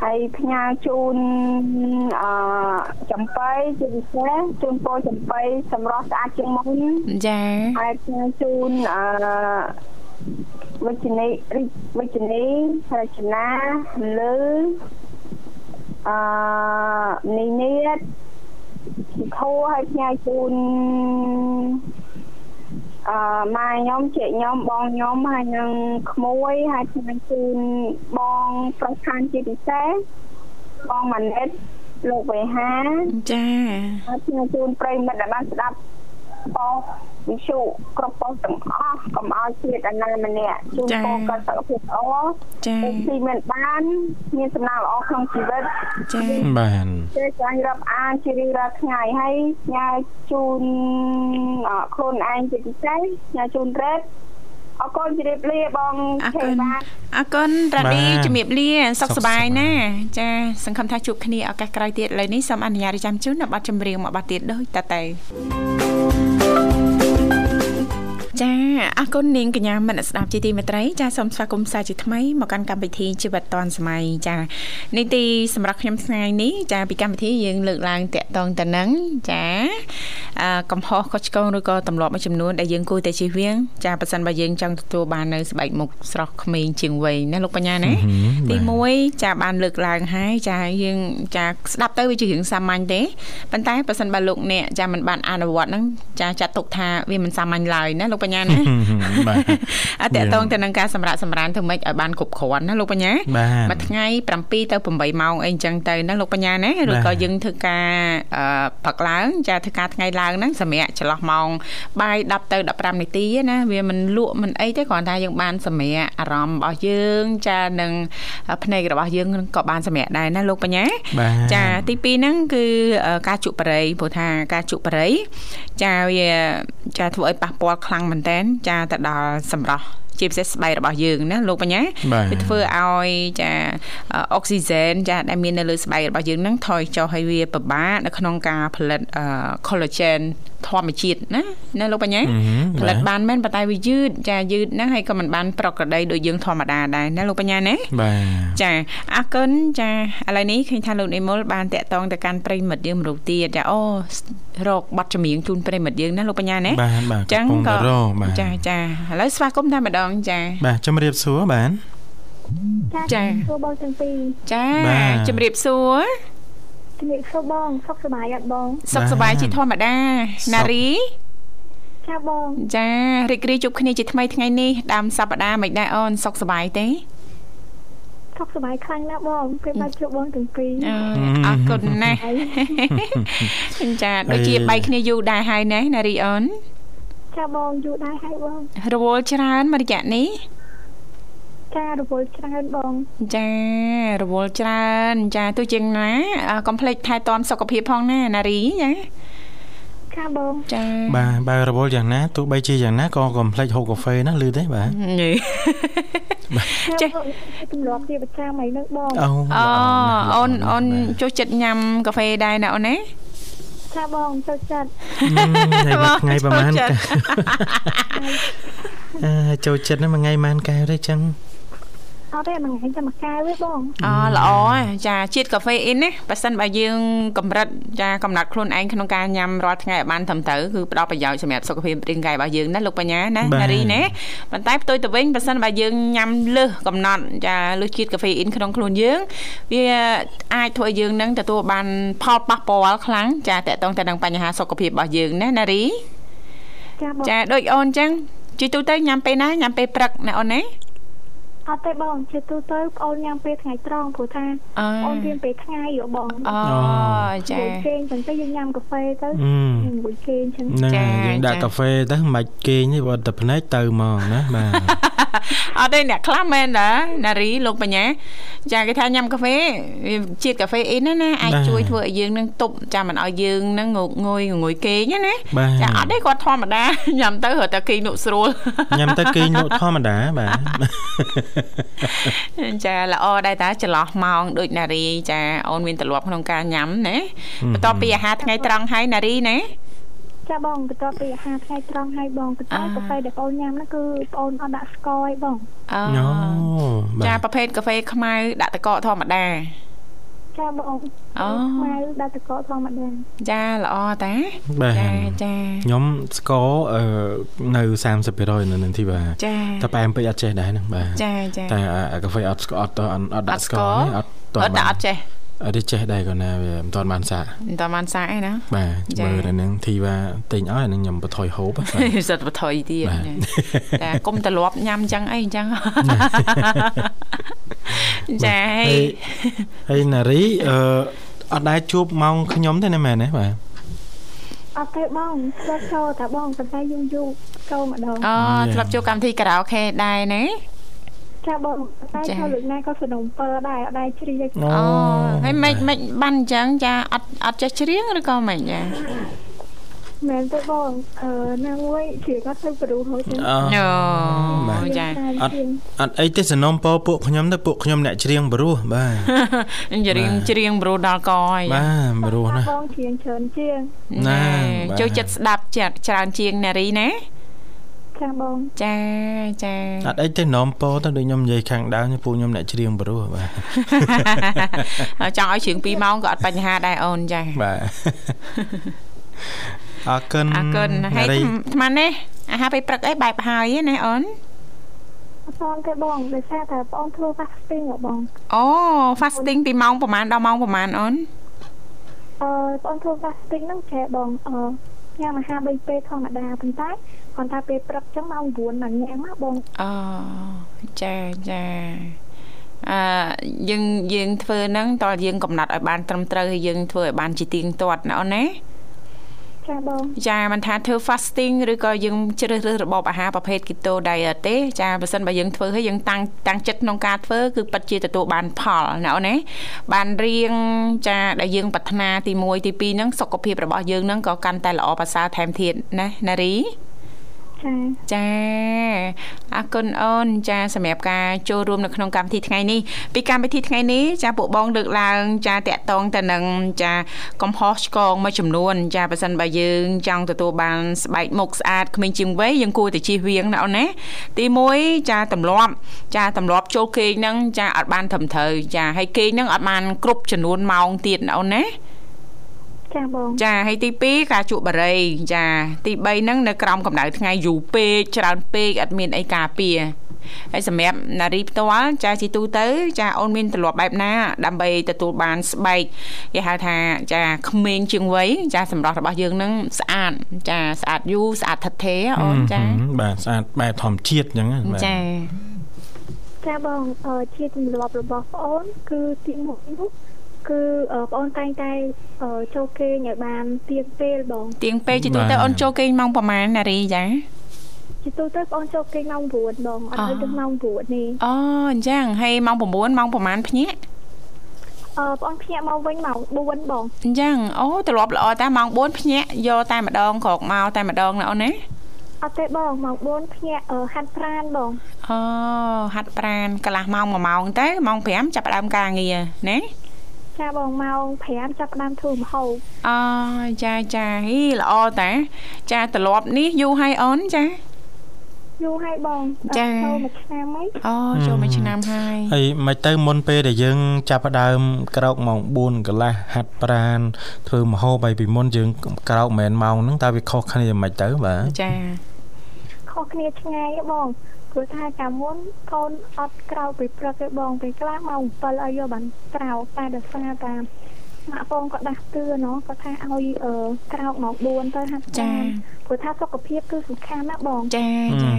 ហើយផ្ញើជូនអឺចំបៃជាពិសេសជូនពរចំបៃសម្រស់ស្អាតជាងមុនចាហើយផ្ញើជូនអឺ វិជ្ជនីរិវិជ្ជនីរចនាលើអឺនីនីតធូរហើយហើយផ្ញើជូនអឺម៉ែខ្ញុំជិះខ្ញុំបងខ្ញុំហើយនឹងក្មួយហើយផ្ញើជូនបងប្រុសខាងជាពិសេសបងម៉ាណិតលោកវេហាចាហើយផ្ញើជូនប្រិយមិត្តដែលបានស្ដាប់ប៉ុស វិសុគ្រប់ប៉ុសទាំងអស់កុំឲ្យជាតិអាណាម្នាក់ជូនពរកើតសុខភាពល្អចាទីមានបាន មានសំណាងល្អក្នុងជីវិតចាបាទចេះចាញ់រាប់អានជារៀងរាល់ថ្ងៃហើយញ៉ាជូនអខ្លួនឯងជាពិសេសញ៉ាជូនរ៉េតអរគុណជម្រាបលាបងអរខេគុណបាទអរគុណរ៉ាឌីបាទជំរាបលាសុខសុខសប្បាយសប្បាយណាចាសង្ឃឹមថាជួបគ្នាឱកាសក្រោយទៀតឥឡូវនេះសូមអនុញ្ញាតចាំជូននៅប័ណ្ណចម្រៀងមួយប័ណ្ណទៀតដូចតទៅ ចាអរគុណនាងកញ្ញាមនស្ដាប់ជាទីមេត្រីចាសូមស្វាគមន៍សាជាថ្មីមកកាន់កម្មវិធីជីវិតឌွန်សម័យចានីតិសម្រាប់ខ្ញុំថ្ងៃនេះចាពីកម្មវិធីយើងលើកឡើងតាក់ទងទៅនឹងចាអឺកំហុសខុសឆ្គងឬក៏ទម្លាប់មួយចំនួនដែលយើងគួរតែជៀសវាងចាប៉ះសិនបើយើងចង់ទទួលបាននៅស្បែកមុខស្រស់ក្មេងជាងវ័យណាលោកបញ្ញាណាទី1ចាបានលើកឡើងហើយចាយើងចាស្ដាប់ទៅវាជារឿងសាមញ្ញទេប៉ុន្តែបើសិនបើលោកអ្នកចាមិនបានអនុវត្តហ្នឹងចាចាត់ទុកថាវាមិនសាមញ្ញឡើយណាលោកបញ្ញាណាបាទអត់តកតងទៅនឹងការសម្រាប់សម្រានធ្វើម៉េចឲ្យបានគ្រប់គ្រាន់ណាលោកបញ្ញាបាទមួយថ្ងៃ7ទៅ8ម៉ោងអីអញ្ចឹងទៅណាលោកបញ្ញាណាឬបាទក៏យើងធ្វើការអឺផឹកឡើងចាធ្វើការថ្ងៃឡើងហ្នឹងសម្រាប់ចន្លោះម៉ោងបាយ10ទៅ15នាទីណាវាមិនលក់មិនអីទេគ្រាន់តែយើងបានសម្រាប់អារម្មណ៍របស់យើងចានឹងភ្នែករបស់យើងក៏បានសម្រាប់ដែរណាលោកបញ្ញាបាទចាទី2ហ្នឹងគឺអឺការជក់បរិយព្រោះថាការជក់បរិយចាវាចាធ្វើឲ្យប៉ះពាល់ខ្លាំងមែនតើចាទៅដល់សម្រស់ ជាពិសេសស្បែករបស់យើងណាលោកបញ្ញាបាទវាធ្វើឲ្យចាអុកស៊ីហ្សែនចាដែលមាននៅលើស្បែករបស់យើងហ្នឹងថយចុះហើយវាពិបាកនៅក្នុងការផលិតអឺ collagen ធម្មជាតិណាណាលោកបញ្ញាអឺហឹមផលិតបាទបានមែនប៉ុន្តែវាយឺតចាយឺតហ្នឹងហើយក៏មិនបានប្រក្រតីដូចយើងធម្មតាដែរណាលោកបញ្ញាណាបាទចាអរគុណចាឥឡូវនេះឃើញថាលោកនិមលបានតាក់ទងទៅកាន់ប្រិមិត្តយើងមរុទៀតចាអូរកប័ណ្ណចម្រៀងជូនប្រិមិត្តយើងណាលោកបញ្ញាណាបាទបាទចឹងកំពុងក៏តែរកបាទចាចាឥឡូវស្វាគមន៍តែម្ដងចាបាទជំរាបសួរបាទចាសួរបងទាំងពីរចាបាទជំរាបសួរជំរាបសួរបងសុខសប្បាយអត់បងសុខសប្បាយជាធម្មតាសុខណារីចាបងចារីករាយជួបគ្នាជាថ្មីថ្ងៃនេះដើមសប្តាហ៍មិនដែរអូនសុខសប្បាយទេសុខសប្បាយខ្លាំងណាស់បងពេលបានជួបបងទាំងពីរអឺអរគុណណាស់ចាដូចជាបែកគ្នាយូរដែរហើយណាណារីអូន ចាបងយូរដែរហើយបងរវល់ច្រើនមួយរយៈនេះចារវល់ច្រើនបងចារវល់ច្រើនចាទោះជាងណាអឺកុំភ្លេចថែទាំសុខភាពផងណាណារីចាចាបងចាបាទបើរវល់យ៉ាងណាទោះបីជាយ៉ាងណាក៏កុំភ្លេចហូបកាហ្វេណាលឺទេបាទញីចាបងទម្លាប់ជាប្រចាំអីហ្នឹងបងអូអូអូនអូនបាទចូលចិត្តញ៉ាំកាហ្វេដែរណាអូនណា ចាបងចូលចិត្តហឹមហើយមួយថ្ងៃប្រហែលចូលចិត្តអឺចូលចិត្តហ្នឹងមួយថ្ងៃប្រហែលកែវទេចឹង អត់ទេមួយថ្ងៃចាំមួយកែវទេបងអូល្អចាជាតិកាហ្វេអ៊ីនណាបើសិនបើយើងកម្រិតចាកំណត់ខ្លួនឯងក្នុងការញ៉ាំរាល់ថ្ងៃឲ្យបានត្រឹមត្រូវគឺផ្ដល់ប្រយោជន៍សម្រាប់សុខភាពរាងកាយរបស់យើងណាលោកបញ្ញាណាណារីណាប៉ុន្តែផ្ទុយទៅវិញបើសិនបើយើងញ៉ាំលើសកំណត់ចាលើសជាតិកាហ្វេអ៊ីនក្នុងខ្លួនយើងវាអាចធ្វើឲ្យយើងនឹងទទួលបានផលប៉ះពាល់ខ្លាំងចាតកតងទៅនឹងបញ្ហាសុខភាពរបស់យើងណាណារីចាបងចាដូចអូនអញ្ចឹងជីទូទៅញ៉ាំពេលណាញ៉ាំពេលព្រឹកណាអូនណា អត់ទេបងជាទូទៅប្អូនញ៉ាំពេលថ្ងៃត្រង់ព្រោះថាអអូនរៀនពេលថ្ងៃយោបងអូចាមួយគេងចឹងទៅយើងញ៉ាំកាហ្វេទៅអឺមួយគេងចឹងហ្នឹងចាហើយយើងដាក់ចាកាហ្វេទៅមិនបាច់គេងទេបើតែភ្នែកទៅហ្មងណាបាទអត់ទេអ្នកខ្លះមែនតាណារីលោកបញ្ញាចាគេថាញ៉ាំកាហ្វេវាជាតិកាហ្វេអ៊ីនណាណាអាចជួយធ្វើឲ្យយើងនឹងទប់ចាំមិនឲ្យយើងនឹងងងុយងុយគេងណាបាទចាអត់ទេគាត់ធម្មតាញ៉ាំទៅរត់តែគេងលក់ស្រួលញ៉ាំទៅគេងលក់ធម្មតាបាទចាល្អដែរតាចន្លោះម៉ោងដូចណារីចាអូនមានទម្លាប់ក្នុងការញ៉ាំណាបន្ទាប់ពីអាហារថ្ងៃត្រង់ហើយណារីណាចាបងបន្ទាប់ពីអាហារថ្ងៃត្រង់ហើយបងបន្តែកាហ្វេដែលបងញ៉ាំហ្នឹងគឺបងអត់ដាក់ស្ករឯងបងអូអូបាចាទប្រភេទកាហ្វេខ្មៅដាក់ទឹកកកធម្មតា ចាបងអូខ្មៅដាក់ទឹកកកធម្មតាចាល្អតាបាទចាចាខ្ញុំស្ករអឺនៅ30%នៅនឹងទីបាទចាតែផ្អែមពេកអត់ចេះដែរហ្នឹងបាទចាចាតែអាកាហ្វេអត់ស្ករអត់អត់អត់ដាក់ស្ករទេអត់តោះអត់ដាក់អត់ចេះប អត់ទេចេះដែរគាត់ណាវាមិនតាន់បានសាកមិនតាន់បានសាកឯណាបាទមើលតែនឹងធីវ៉ាទិញឲ្យនឹងខ្ញុំបថយហូបសិតបថយទៀតតែគុំត្រឡប់ញ៉ាំចឹងអីអញ្ចឹងចាហើយណារីអឺអត់ដែរជួបម៉ោងខ្ញុំទេណាមែនទេបាទអត់ទេបងធ្លាប់ចូលតែបងប៉ុន្តែយូរយូរចូលម្ដងអូធ្លាប់ចូលកម្មវិធីខារ៉ាអូខេដែរណា ចាបងតែចូលលើកណាក៏សនំពើដែរអត់ដែរច្រៀងអូហើយមិនមិនបានអញ្ចឹងចាអត់អត់ចេះច្រៀងឬក៏មិនចាមែនទេបងអឺណាមួយជាគាត់ទៅប្រុសហូចអូបាទចាអត់អត់អីទេសនំពោពួកខ្ញុំទៅពួកខ្ញុំអ្នកច្រៀងប្រុសបាទច្រៀងច្រៀងប្រុសដល់កហើយបាទប្រុសណាបងច្រៀងច្រើនជាងណាចូលចិត្តស្ដាប់ច្រើនជាងនារីណា ចាបងចាចាអត់អីទេនោមពោទៅដូចខ្ញុំនិយាយខាងដើមពូខ្ញុំអ្នកច្រៀងប្រុសបាទចង់ឲ្យច្រៀង2ម៉ោងក៏អត់បញ្ហាដែរអូនចាបាទអរគុណអរគុណហើយស្មាននេះអាហារពេលព្រឹកអីបែបហើយណាអូនអត់ទាន់ទេបងដោយសារតែបងធ្វើ fasting ហ៎បងអូ fasting ពីម៉ោងប្រហែលដល់ម៉ោងប្រហែលអូនអឺបងធ្វើ fasting ហ្នឹងចេះបងអឺញ៉ាំអាហារ3ពេលធម្មតាប៉ុន្តែ គាត់ថាពេលព្រឹកចឹងម៉ោង9មកញ៉ាំមកបងអូចាចាអឺយើងយើងធ្វើហ្នឹងតើយើងកំណត់ឲ្យបានត្រឹមត្រូវហើយយើងធ្វើឲ្យបានជាទៀងទាត់ណាអូនណាចាបងចាមិនថាធ្វើ fasting ឬក៏យើងជ្រើសរើសរបបអាហារប្រភេទ keto diet ទេចាបើសិនបើយើងធ្វើហើយយើងតាំងតាំងចិត្តក្នុងការធ្វើគឺពិតជាទទួលបានផលណាអូនណាបានរៀងចាដែលយើងប្រាថ្នាទី1ទី2ហ្នឹងសុខភាពរបស់យើងហ្នឹងក៏កាន់តែល្អប្រសើរថែមទៀតណាណារី ចាចាអរគុណអូនចាសម្រាប់ការចូលរួមនៅក្នុងកម្មវិធីថ្ងៃនេះពីកម្មវិធីថ្ងៃនេះចាពួកបងលើកឡើង ចាតកតងទៅនឹងចាកំហុសឆ្គងមួយចំនួន ចាបើសិនបើយើងចង់ទទួលបានស្បែកមុខស្អាតក្មេងជាងវ័យយើងគួរតែជៀសវាងណាអូនណាទី1ចាទម្លាប់ចាទម្លាប់ចូលគេងហ្នឹងចាអត់បានត្រឹមត្រូវចាហើយគេងហ្នឹងអត់បានគ្រប់ចំនួនម៉ោងទៀតណាអូនណា ចាបងចាហើយទី2ការជក់បារីចាទី3ហ្នឹងនៅក្រោមកម្ដៅថ្ងៃយូរពេកច្រើនពេកអត់មានអីការពារហើយសម្រាប់នារីផ្ទាល់ចាជាទូទៅ ចាអូនមានទម្លាប់បែបណាដើម្បីទទួលបានស្បែកគេហៅថាចាក្មេងជាងវ័យចាសម្រាប់របស់យើងនឹងស្អាតចាស្អាតយូរស្អាតថិតថេរអូនចាបាទស្អាតបែបធម្មជាតិអញ្ចឹងបាទចាចាបងជាទម្លាប់របស់ប្អូនគឺទី1នោះ គឺបងអូនតែងតែចូលគេងឲ្យបានទៀងពេលបងទៀងពេលជាទូទៅអូនចូលគេងម៉ោងប្រហែលណារីចាជាទូទៅបងអូនចូលគេងម៉ោង9បងអត់ឲ្យដល់ម៉ោង9នេះអូអញ្ចឹងហើយម៉ោង9ម៉ោងប្រហែលភ្នាក់អឺបងភ្នាក់មកវិញម៉ោង4បងអញ្ចឹងអូទ្រលាប់ល្អតែម៉ោង4ភ្នាក់យកតែម្ដងក្រោកមកតែម្ដងណាអូនណាអត់ទេបងម៉ោង4ភ្នាក់ហាត់ប្រានបងអូហាត់ប្រានកន្លះម៉ោង1ម៉ោងទៅម៉ោង5ចាប់ផ្ដើមការងារណា ចាបងម៉ោង5ចាប់ផ្ដើមធ្វើម្ហូបអូចាចាហីល្អតាចាត្រឡប់នេះយូរហើយអូនចាយូរហើយបងចាចូលមួយឆ្នាំហើយអូចូលមួយឆ្នាំហើយហើយមិនទៅមុនពេលដែលយើង ចាប់ផ្ដើមក្រោកម៉ោង4កន្លះហាត់ប្រានធ្វើម្ហូបឲ្យពីមុនយើងក្រោកមិនមែនម៉ោងហ្នឹងតើវាខុសគ្នាមិនទៅបាទចាខុសគ្នាឆ្ងាយបង ព្រោះថាកាលមុនកូនអត់ក្រៅពីព្រឹកទេបងពេលខ្លះម៉ោង7ឲ្យយកបានក្រៅតែដោយសារតាម៉ាក់បងក៏ដាស់តឿនគាត់ថាឲ្យក្រោកម៉ោង4ទៅហាត់ចាព្រោះថាសុខភាពគឺសំខាន់ណាស់បងចាចា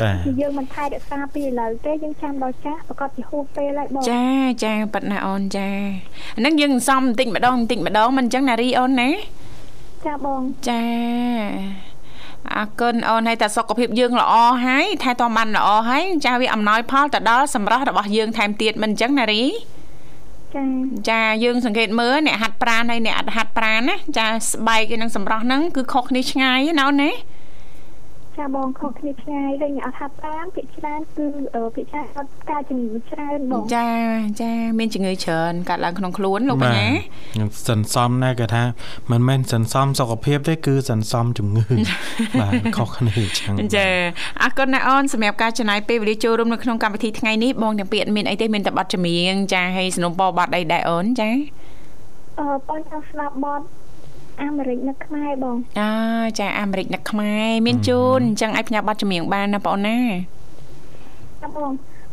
បាទយើងមិនថែរក្សាពីឥឡូវទេយើងចាំដល់ចាស់ប្រកបជាហួសពេលហើយបងចាចាប៉ិតណាអូនចាអានឹងយើងសំបន្តិចម្ដងបន្តិចម្ដងមិនអញ្ចឹងណារីអូនណាចាបងចា អរគុណអូនហើយតែសុខភាពយើងល្អហើយថែទាំបានល្អហើយចាវាអំណោយផលទៅដល់សម្រស់របស់យើងថែមទៀតមិនអញ្ចឹងណារីចាចាយើងសង្កេតមើលអ្នកហាត់ប្រាណហើយអ្នកអត់ហាត់ប្រាណណាចាស្បែកឯនឹងសម្រស់ហ្នឹងគឺខុសគ្នាឆ្ងាយណាអូនណា ចាបងខុសគ្នាឆ្ងាយដូចអត់ហាត់ប្រាណភាគច្រើនគឺភាគច្រើនអត់ការជំងឺច្រើនបងចាចាមានជំងឺច្រើនកើតឡើងក្នុងខ្លួនលោកបញ្ញាខ្ញុំសន្សំណាគេថាមិនមែនសន្សំសុខភាពទេគឺសន្សំជំងឺបាទខុសគ្នាចឹងចាអរគុណណាអូនសម្រាប់ការចំណាយពេលវេលាចូលរួមនៅក្នុងកម្មវិធីថ្ងៃនេះបងទាំងពីរមានអីទេមានតែប័ណ្ណចម្រៀងចាហើយสนុំពរប័ណ្ណអីដែរអូនចាអឺបងចង់ស្ដាប់ប័ណ្ណ អាមេរិកនៅខ្មែរបងអើចាអាមេរិកនៅខ្មែរមានជូនអញ្ចឹងអាចផ្ញើប័ណ្ណចម្រៀងបានណាបងណាចាបង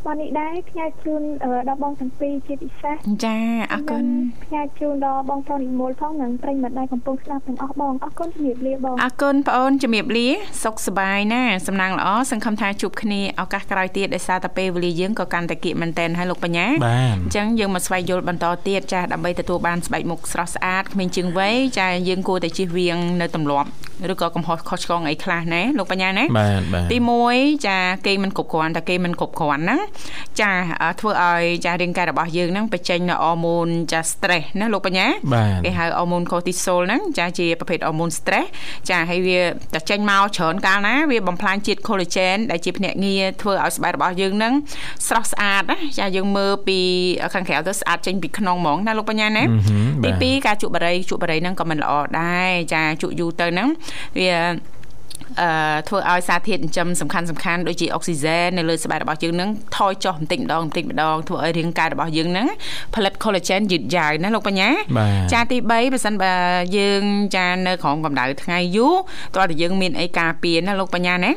បបនេះដែរផ្ញើជូនដល់បងទាំងពីរជាពិសេសចាអរគុណផ្ញើជូនដល់បងប្រុសនិមលផងនិងប្រិយមិត្តដែលកំពុងស្ដាប់ទាំងអស់បងអរគុណជំរាបលាបងអរគុណបងអូនជំរាបលាសុខសប្បាយណាសំណាងល្អសង្ឃឹមថាជួបគ្នាឱកាសក្រោយទៀតដោយសារតែពេលវេលាយើងក៏កាន់តែគៀកមែនតែនហើយលោកបញ្ញាអញ្ចឹងយើងមកស្វែងយល់បន្តទៀតចាដើម្បីទទួលបានស្បែកមុខស្រស់ស្អាតគ្មានជើងវែងចាយើងគួរតែជៀសវាងនៅទម្លាប់ឬក៏កំហុសខុសឆ្គងអីខ្លះណាលោកបញ្ញាណាបាទបាទទី1ចាគេមិនគ្រប់គ្រាន់តែគេមិនគ្រប់គ្រាន់ហ្នឹងចាធ្វើឲ្យចារាងកាយរបស់យើងហ្នឹងបញ្ចេញនៅអរម៉ូនចា stress ណាលោកបញ្ញាគេហៅអរម៉ូន cortisol ហ្នឹងចាជាប្រភេទអរម៉ូន stress ចាហើយវាតែចេញមកច្រើនកាលណាវាបំផ្លាញជាតិ collagen ដែលជាភ្នាក់ងារធ្វើឲ្យស្បែករបស់យើងហ្នឹងស្រស់ស្អាតណាចាយើងមើលពីខាងក្រៅទៅស្អាតចេញពីក្នុងហ្មងណាលោកបញ្ញាណាទី2ការជក់បារីជក់បារីហ្នឹងក៏មិនល្អដែរចាជក់យូរទៅហ្នឹងវាអឺ ធ្វើឲ្យសារធាតុចិញ្ចឹមសំខាន់សំខាន់ដូចជាអុកស៊ីហ្សែននៅលើស្បែករបស់យើងនឹងថយចុះបន្តិចម្ដងបន្តិចម្ដងធ្វើឲ្យរាងកាយរបស់យើងនឹងផលិត collagen យឺតយ៉ាវណាលោកបញ្ញាចាទី3បើសិនបើយើងចានៅក្រោមកម្ដៅថ្ងៃយូរតើតើយើងមានអីការពារណាលោកបញ្ញាណា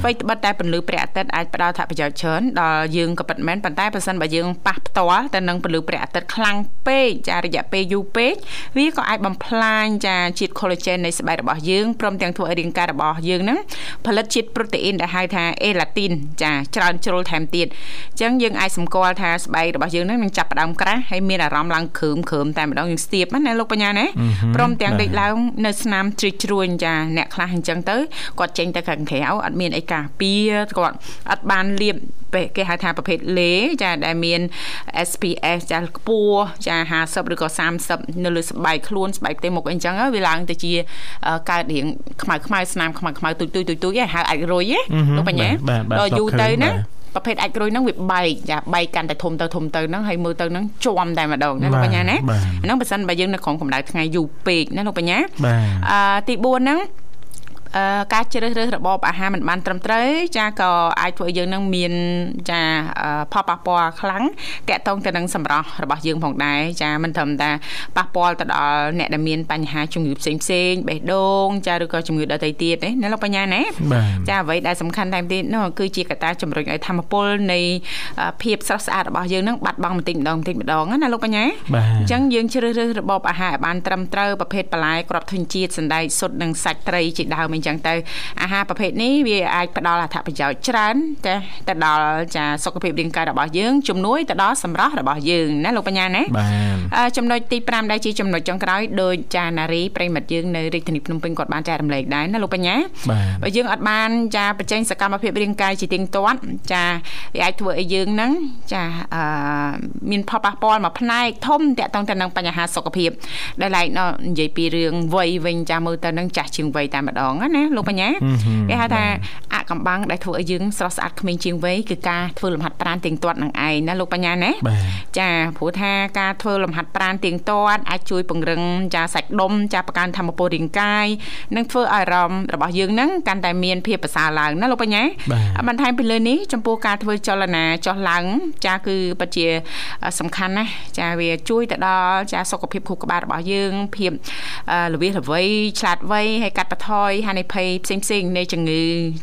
អ្វីត្បិតតែពន្លឺព្រះអាទិត្យអាចផ្ដល់អត្ថប្រយោជន៍ច្រើនដល់យើងក៏ពិតមែនប៉ុន្តែបើសិនបើយើងប៉ះផ្ទាល់ទៅនឹងពន្លឺព្រះអាទិត្យខ្លាំងពេកចារយៈពេលយូរពេកវាក៏អាចបំផ្លាញចាជាតិ collagen នៃស្បែករបស់យើងព្រមទាំងធ្វើឲ្យរាងកាយរបស់យើងហ្នឹងផលិតជាតិប្រូតេអ៊ីនដែលហៅថាអេឡាទីនចាច្រើនជ្រុលថែមទៀតអញ្ចឹងយើងអាចសម្គាល់ថាស្បែករបស់យើងហ្នឹងនឹងចាប់ផ្ដើមក្រាស់ហើយមានអារម្មណ៍ឡើងគ្រើមគ្រើមតែម្ដងយើងស្ទាបណាលោកបញ្ញាណាព្រមទាំងដេកឡើងនៅស្នាមជ្រិចជ្រួញចាអ្នកខ្លះអញ្ចឹងទៅគាត់ចេញទៅខាងក្រៅអត់មានអីការពារគាត់អត់បានលាប គេហៅថាប្រភេទលេចាដែលមាន SPS ចាខ្ពស់ចា50ឬក៏30នៅលើស្បែកខ្លួនស្បែកផ្ទៃមុខអីចឹងវាឡើងទៅជាកើតរៀងខ្មៅខ្មៅស្នាមខ្មៅខ្មៅទុយទុយទុយទុយហៅអាចរុយលោកបញ្ញាដល់យូរទៅណាប្រភេទអាចក្រួយហ្នឹងវាបែកចាបែកកាន់តែធំទៅធំទៅហ្នឹងហើយមើលទៅហ្នឹងជាប់តែម្ដងណាលោកបញ្ញាណាហ្នឹងបើសិនបើយើងនៅក្នុងកម្ដៅថ្ងៃយូរពេកណាលោកបញ្ញាអឺទី4ហ្នឹង ការជ្រើសរើសរបបអាហារមិនបានត្រឹមត្រូវចាក៏អាចធ្វើឲ្យយើងនឹងមានចាផលប៉ះពាល់ខ្លាំងតាក់ទងទៅនឹងសម្រស់របស់យើងផងដែរចាមិនត្រឹមតែប៉ះពាល់ទៅដល់អ្នកដែលមានបញ្ហាជំងឺផ្សេងផ្សេងបេះដូងចាឬក៏ជំងឺដទៃទៀតណាលោកបញ្ញាណាចាអ្វីដែលសំខាន់តែទៀតនោះគឺជាកត្តាជំរុញឲ្យធម្មពលនៃភាពស្រស់ស្អាតរបស់យើងនឹងបាត់បង់បន្តិចម្ដងបន្តិចម្ដងណាលោកបញ្ញាអញ្ចឹងយើងជ្រើសរើសរបបអាហារឲ្យបានត្រឹមត្រូវប្រភេទបន្លែគ្រាប់ធញ្ជាតិសណ្តែកសុទ្ធនិងសាច់ត្រីជាដើមអញ្ចឹងទៅអាហារប្រភេទនេះវាអាចផ្ដល់អត្ថប្រយោជន៍ច្រើនតែទៅដល់ចាសុខភាពរាងកាយរបស់យើងជំនួយទៅដល់សម្រស់របស់យើងណាលោកបញ្ញាណាបាទចំណុចទី5ដែលជាចំណុចចុងក្រោយដោយចាណារីប្រិមិត្តយើងនៅរាជធានីភ្នំពេញគាត់បានចែករំលែកដែរណាលោកបញ្ញាបើយើងអត់បានចាបញ្ចេញសកម្មភាពរាងកាយជាទៀងទាត់ចាវាអាចធ្វើឲ្យយើងហ្នឹងចាអឺមានផលប៉ះពាល់មួយផ្នែកធំតាក់ទងទៅនឹងបញ្ហាសុខភាពដែលឡែកនិយាយពីរឿងវ័យវិញចាមើលទៅនឹងចាស់ជាងវ័យតែម្ដងណាលោកបញ្ញាគេហៅថាអកំបាំងដែលធ្វើឲ្យយើងស្រស់ស្អាតក្មេងជាងវ័យគឺការធ្វើលំហាត់ប្រាណទៀងទាត់នឹងឯងណាលោកបញ្ញាណាចាព្រោះថាការធ្វើលំហាត់ប្រាណទៀងទាត់អាចជួយពង្រឹងចាសាច់ដុំចាបង្កើនធម៌ពលរាងកាយនិងធ្វើឲ្យអារម្មណ៍របស់យើងហ្នឹងកាន់តែមានភាពប្រសើរឡើងណាលោកបញ្ញាបន្ថែមពីលើនេះចំពោះការធ្វើចលនាចុះឡើងចាគឺពិតជាសំខាន់ណាស់ចាវាជួយទៅដល់ចាសុខភាពខួរក្បាលរបស់យើងភាពល្វីល្វីឆ្លាតវៃហើយកាត់បន្ថយហានិភ័យផ្សេងផ្សេងនៃជំងឺ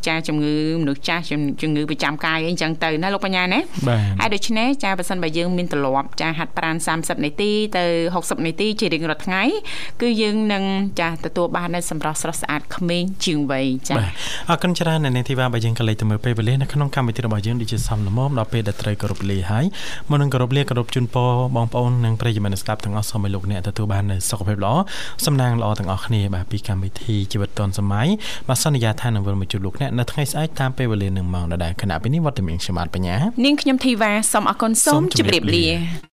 ចាជំងឺមនុស្សចាស់ជំងឺប្រចាំកាយអីចឹងទៅណាលោកបញ្ញាណាហើយដូច្នេះចាបើសិនបើយើងមានទម្លាប់ចាហាត់ប្រាណ30នាទីទៅ60នាទីជារៀងរាល់ថ្ងៃគឺយើងនឹងចាទទួលបាននូវសម្រស់ស្រស់ស្អាតក្មេងជាងវ័យចាបាទអរគុណច្រើននៅនាងធីវ៉ាបើយើងក៏លេចទៅមើលពេលវេលានៅក្នុងកម្មវិធីរបស់យើងដូចជាសំលមមដល់ពេលដែលត្រូវគោរពលាហើយមុននឹងគោរពលាគោរពជូនពរបងប្អូននិងប្រិយមិត្តស្ដាប់ទាំងអស់សូមឲ្យលោកអ្នកទទួលបាននូវសុខភាពល្អសំណាងល្អទាំងអស់គ្នាបាទពីកម្មវិធីជីវិតឌុនសម័យបាទសន្យាថានឹងវិលមកជួបលោកអ្នកនៅថ្ងៃស្អែកតាមពេលវេលានឹងម៉ោងដដែលគណៈពេលនេះវត្តមានខ្ញុំបាទបញ្ញានាងខ្ញុំធីវ៉ាសូមអរគុណសូមជម្រាបលា